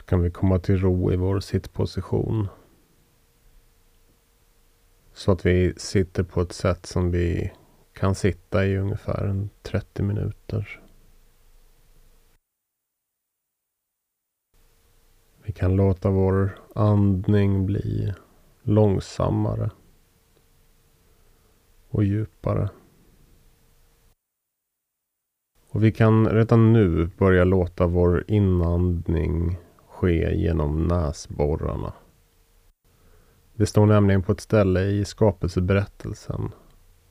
så kan vi komma till ro i vår sittposition. Så att vi sitter på ett sätt som vi kan sitta i ungefär 30 minuter. Vi kan låta vår andning bli långsammare och djupare. Och vi kan redan nu börja låta vår inandning ske genom näsborrarna. Det står nämligen på ett ställe i skapelseberättelsen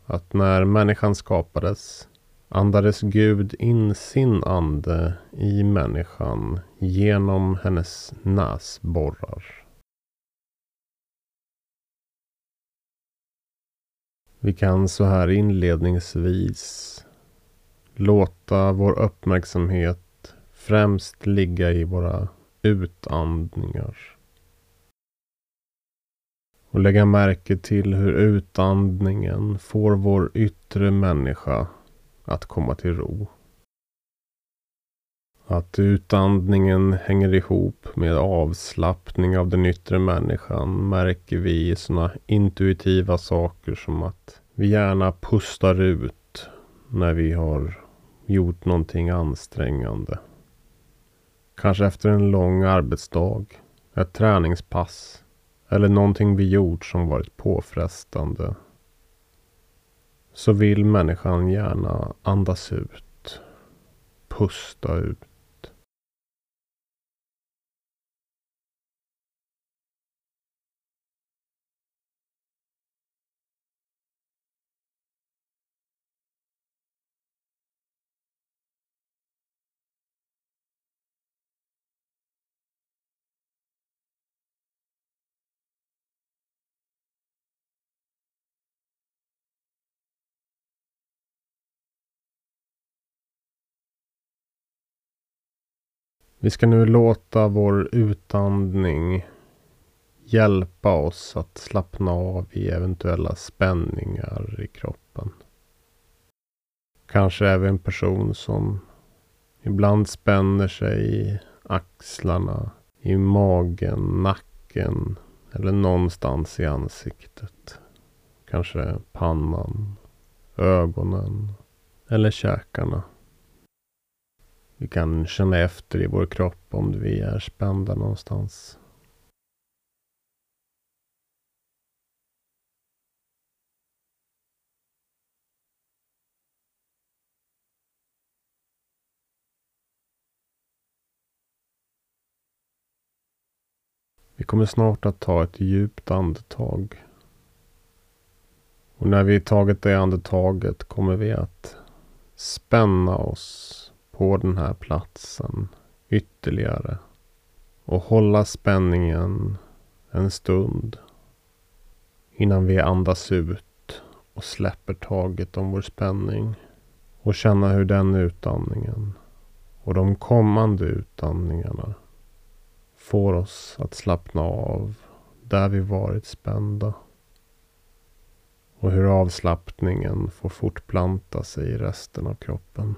att när människan skapades andades Gud in sin ande i människan genom hennes näsborrar. Vi kan så här inledningsvis låta vår uppmärksamhet främst ligga i våra utandningar. Och lägga märke till hur utandningen får vår yttre människa att komma till ro. Att utandningen hänger ihop med avslappning av den yttre människan märker vi i sådana intuitiva saker som att vi gärna pustar ut när vi har gjort någonting ansträngande. Kanske efter en lång arbetsdag, ett träningspass eller någonting vi gjort som varit påfrestande. Så vill människan gärna andas ut, pusta ut. Vi ska nu låta vår utandning hjälpa oss att slappna av i eventuella spänningar i kroppen. Kanske även en person som ibland spänner sig i axlarna, i magen, nacken eller någonstans i ansiktet. Kanske pannan, ögonen eller käkarna. Vi kan känna efter i vår kropp om vi är spända någonstans. Vi kommer snart att ta ett djupt andetag. Och när vi tagit det andetaget kommer vi att spänna oss på den här platsen ytterligare. Och hålla spänningen en stund. Innan vi andas ut och släpper taget om vår spänning. Och känna hur den utandningen och de kommande utandningarna får oss att slappna av där vi varit spända. Och hur avslappningen får fortplanta sig i resten av kroppen.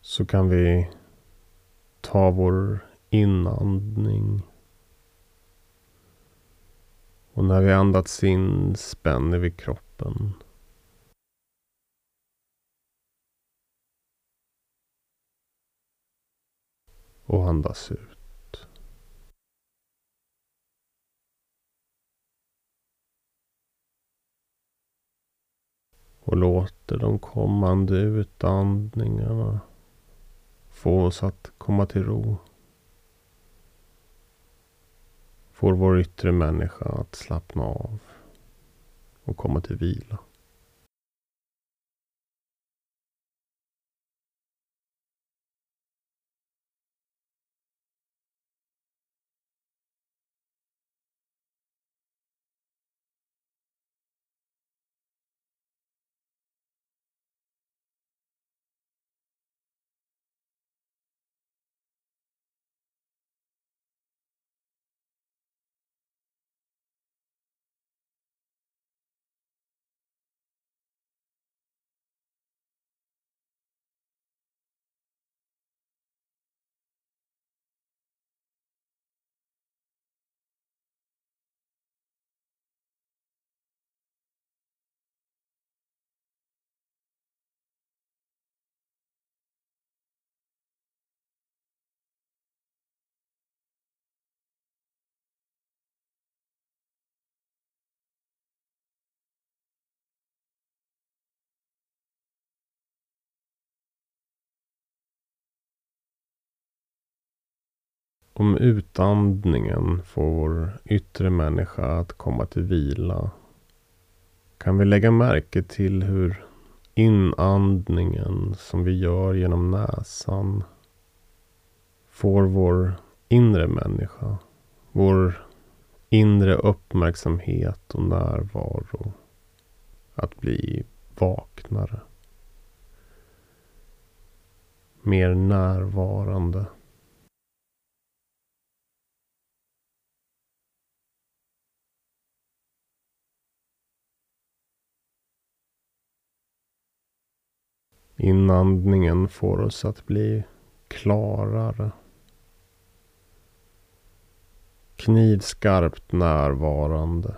Så kan vi ta vår inandning. Och när vi andats in spänner vi kroppen. Och andas ut. Och låter de kommande utandningarna få oss att komma till ro. Får vår yttre människa att slappna av och komma till vila. Om utandningen får vår yttre människa att komma till vila kan vi lägga märke till hur inandningen som vi gör genom näsan får vår inre människa, vår inre uppmärksamhet och närvaro att bli vaknare. Mer närvarande. Inandningen får oss att bli klarare. Knivskarpt närvarande.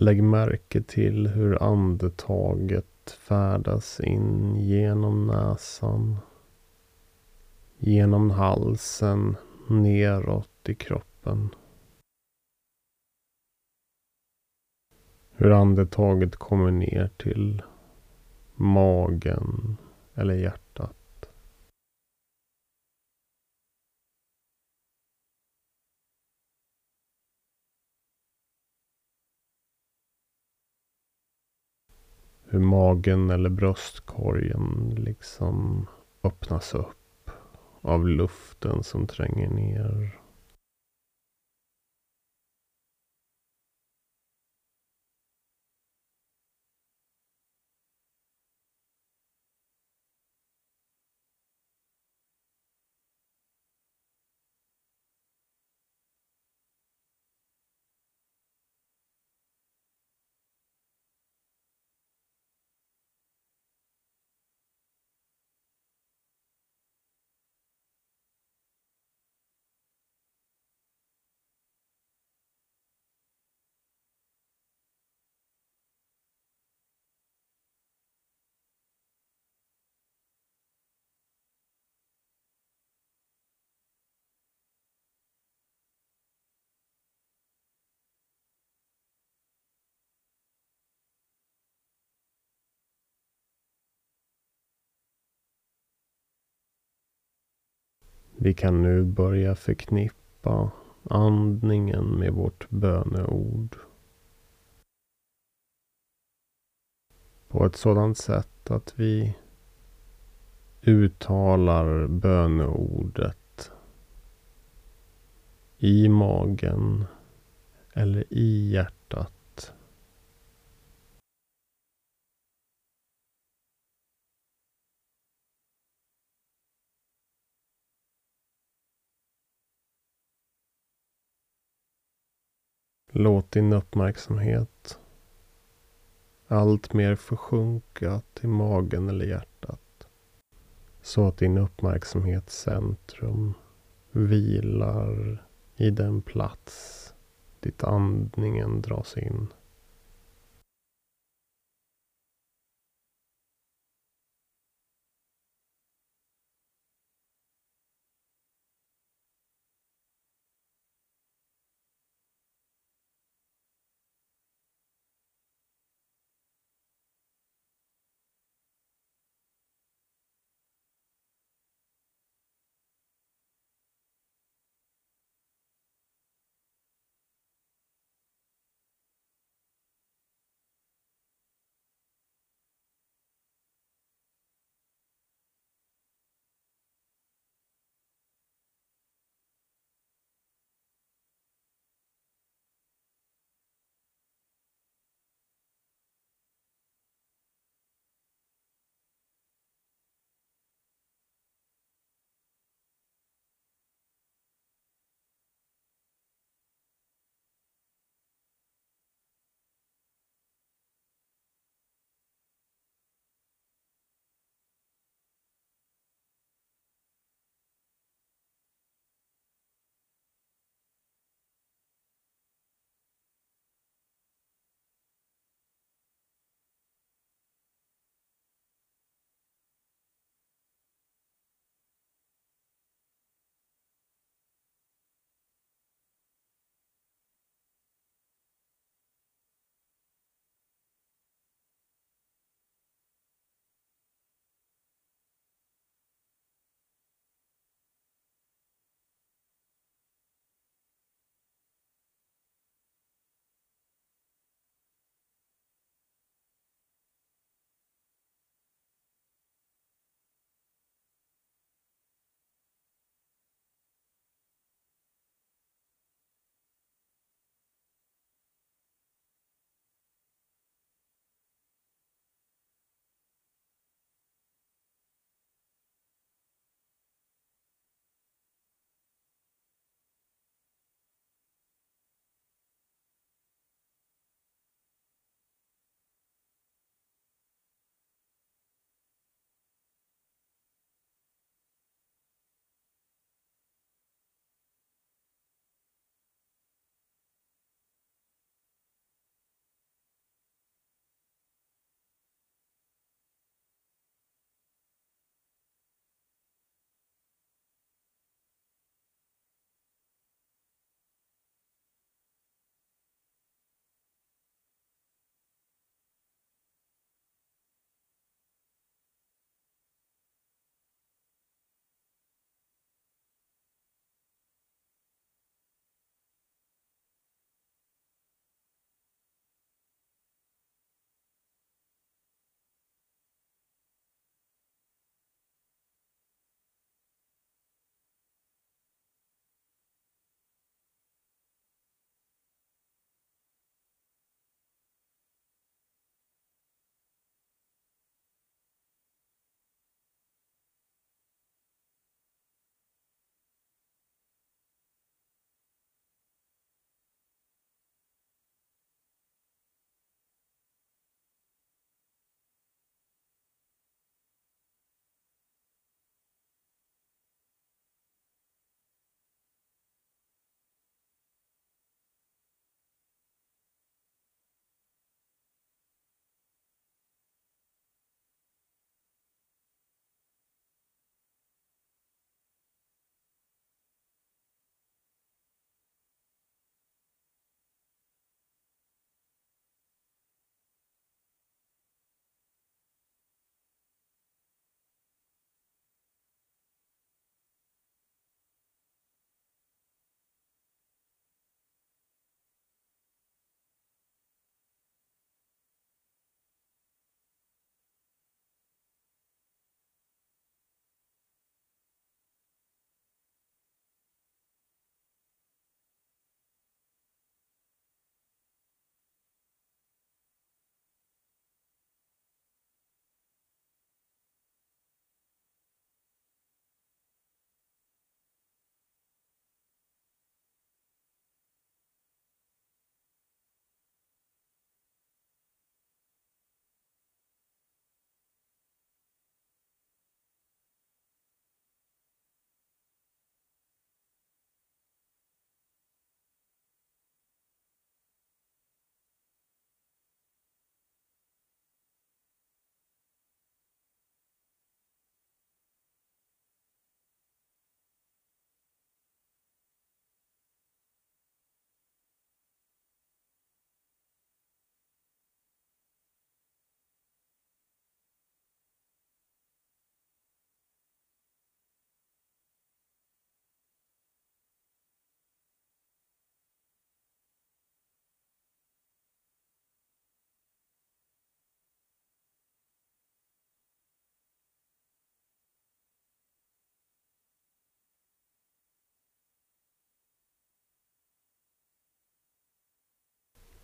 Lägg märke till hur andetaget färdas in genom näsan. Genom halsen neråt i kroppen. Hur andetaget kommer ner till magen eller hjärtat. Hur magen eller bröstkorgen liksom öppnas upp av luften som tränger ner. Vi kan nu börja förknippa andningen med vårt böneord. På ett sådant sätt att vi uttalar böneordet i magen eller i hjärtat. Låt din uppmärksamhet allt mer försjunka till magen eller hjärtat. Så att din uppmärksamhetscentrum vilar i den plats dit andningen dras in.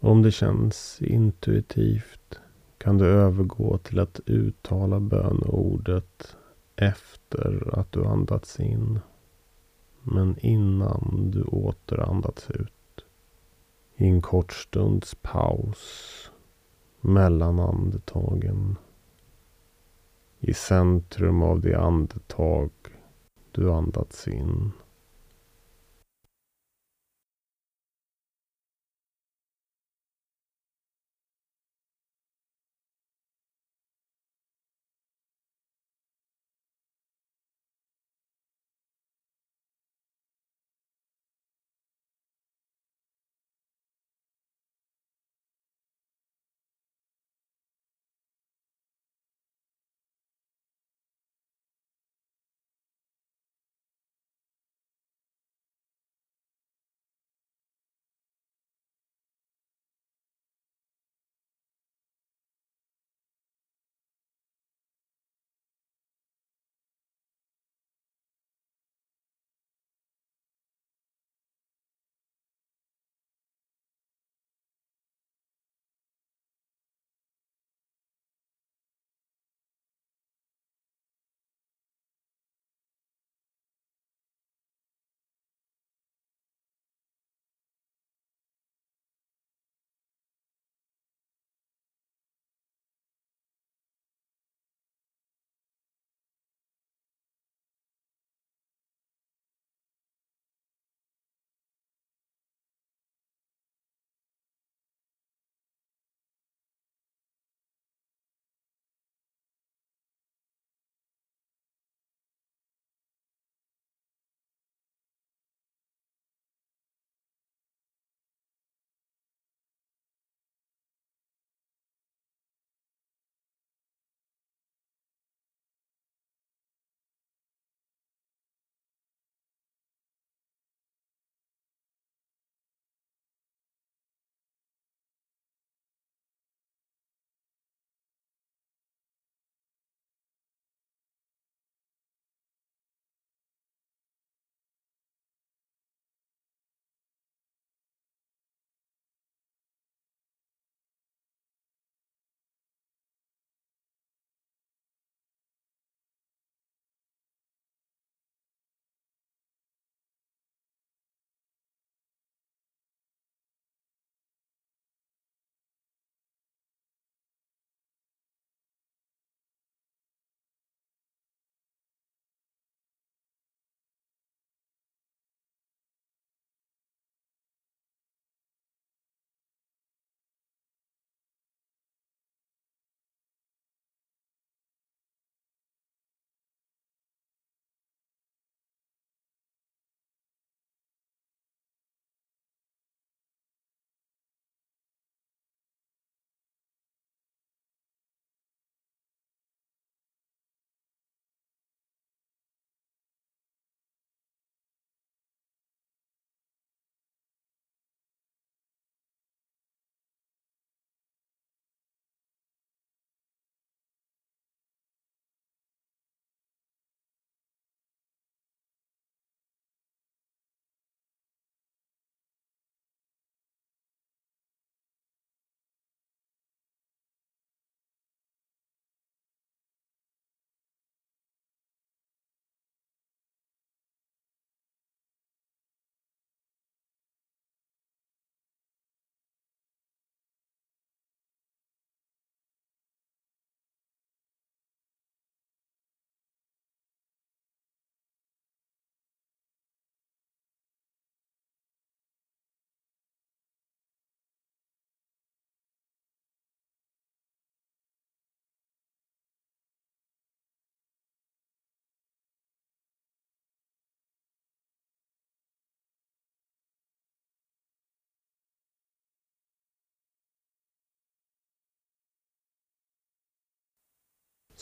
Om det känns intuitivt kan du övergå till att uttala bönordet efter att du andats in. Men innan du åter andats ut. I en kort stunds paus mellan andetagen. I centrum av det andetag du andats in.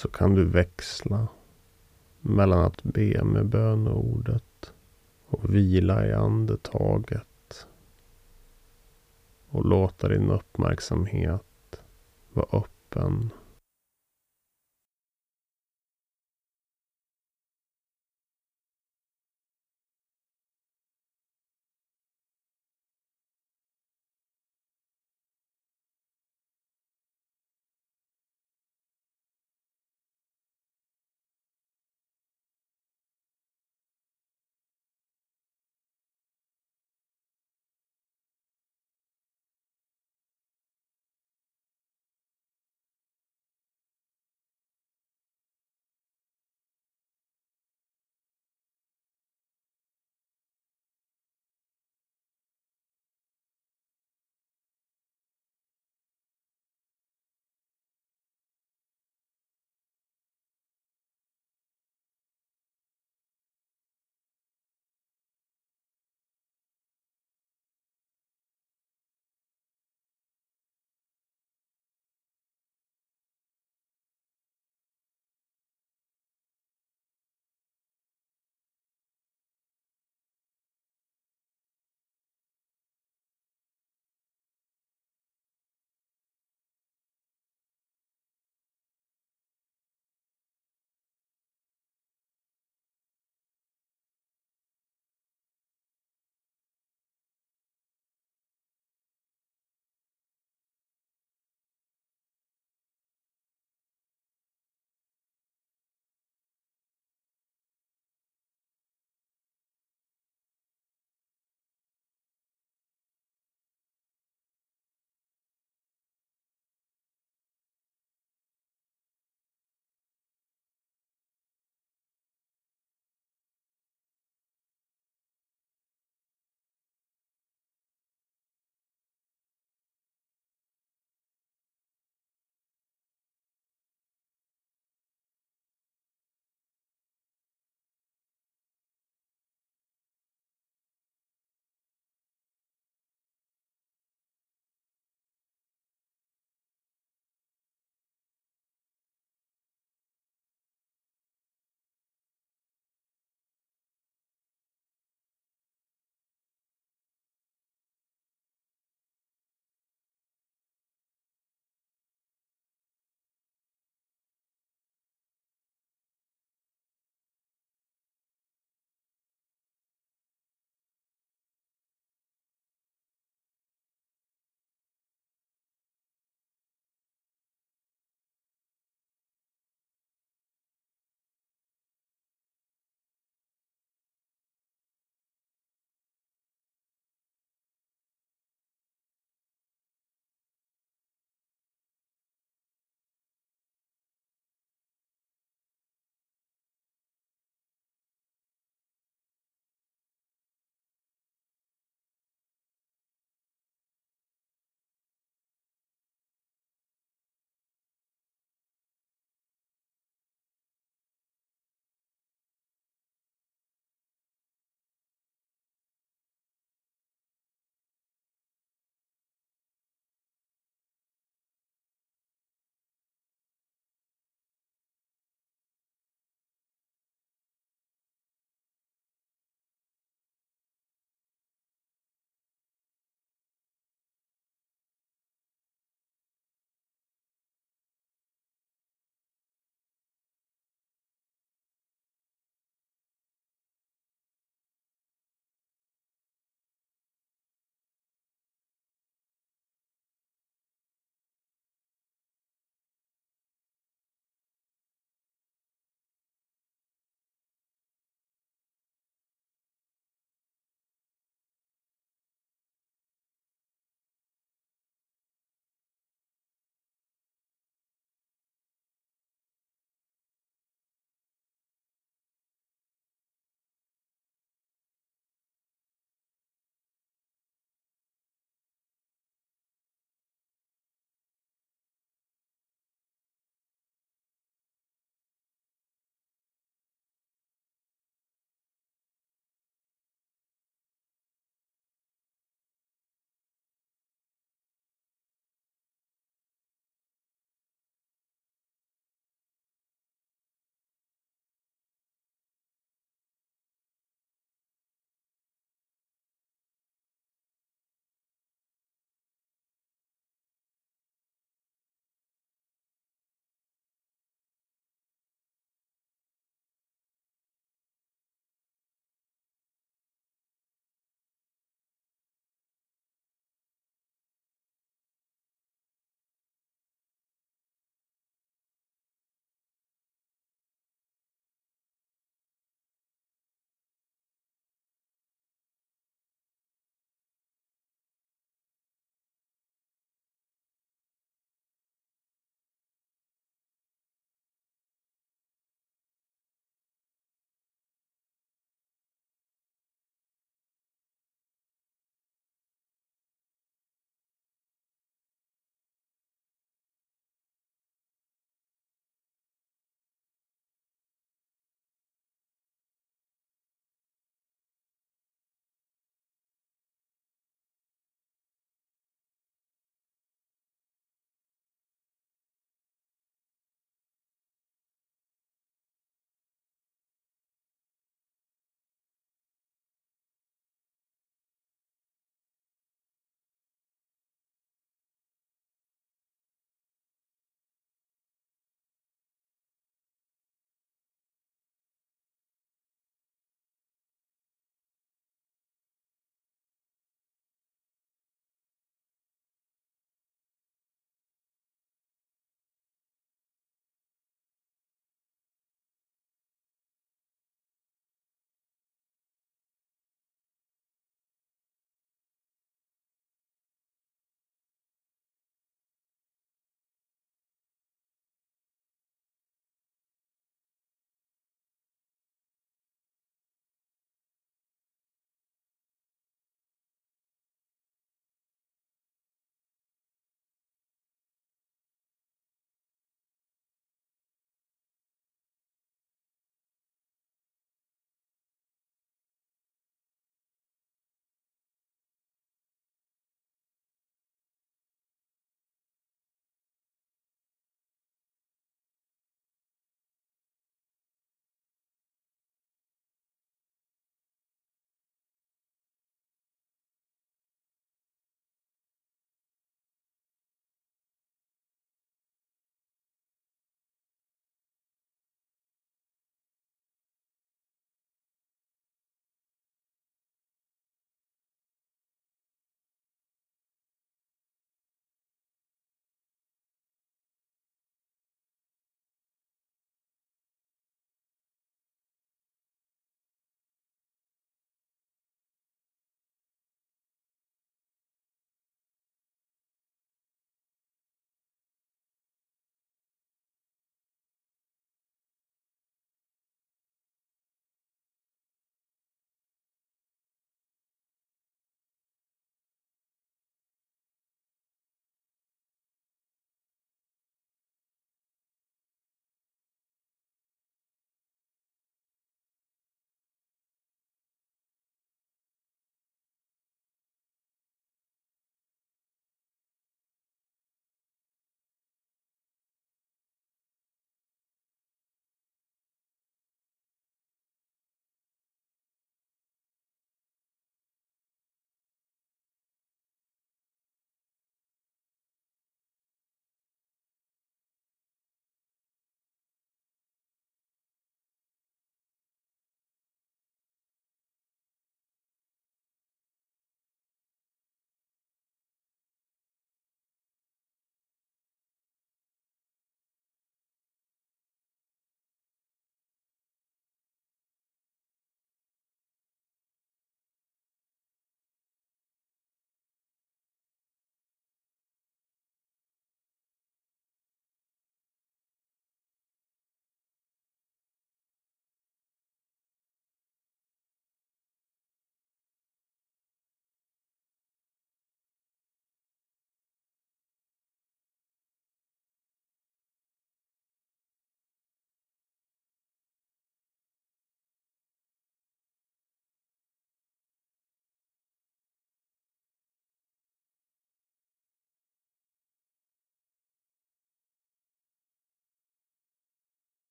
Så kan du växla mellan att be med bönordet och vila i andetaget och låta din uppmärksamhet vara öppen.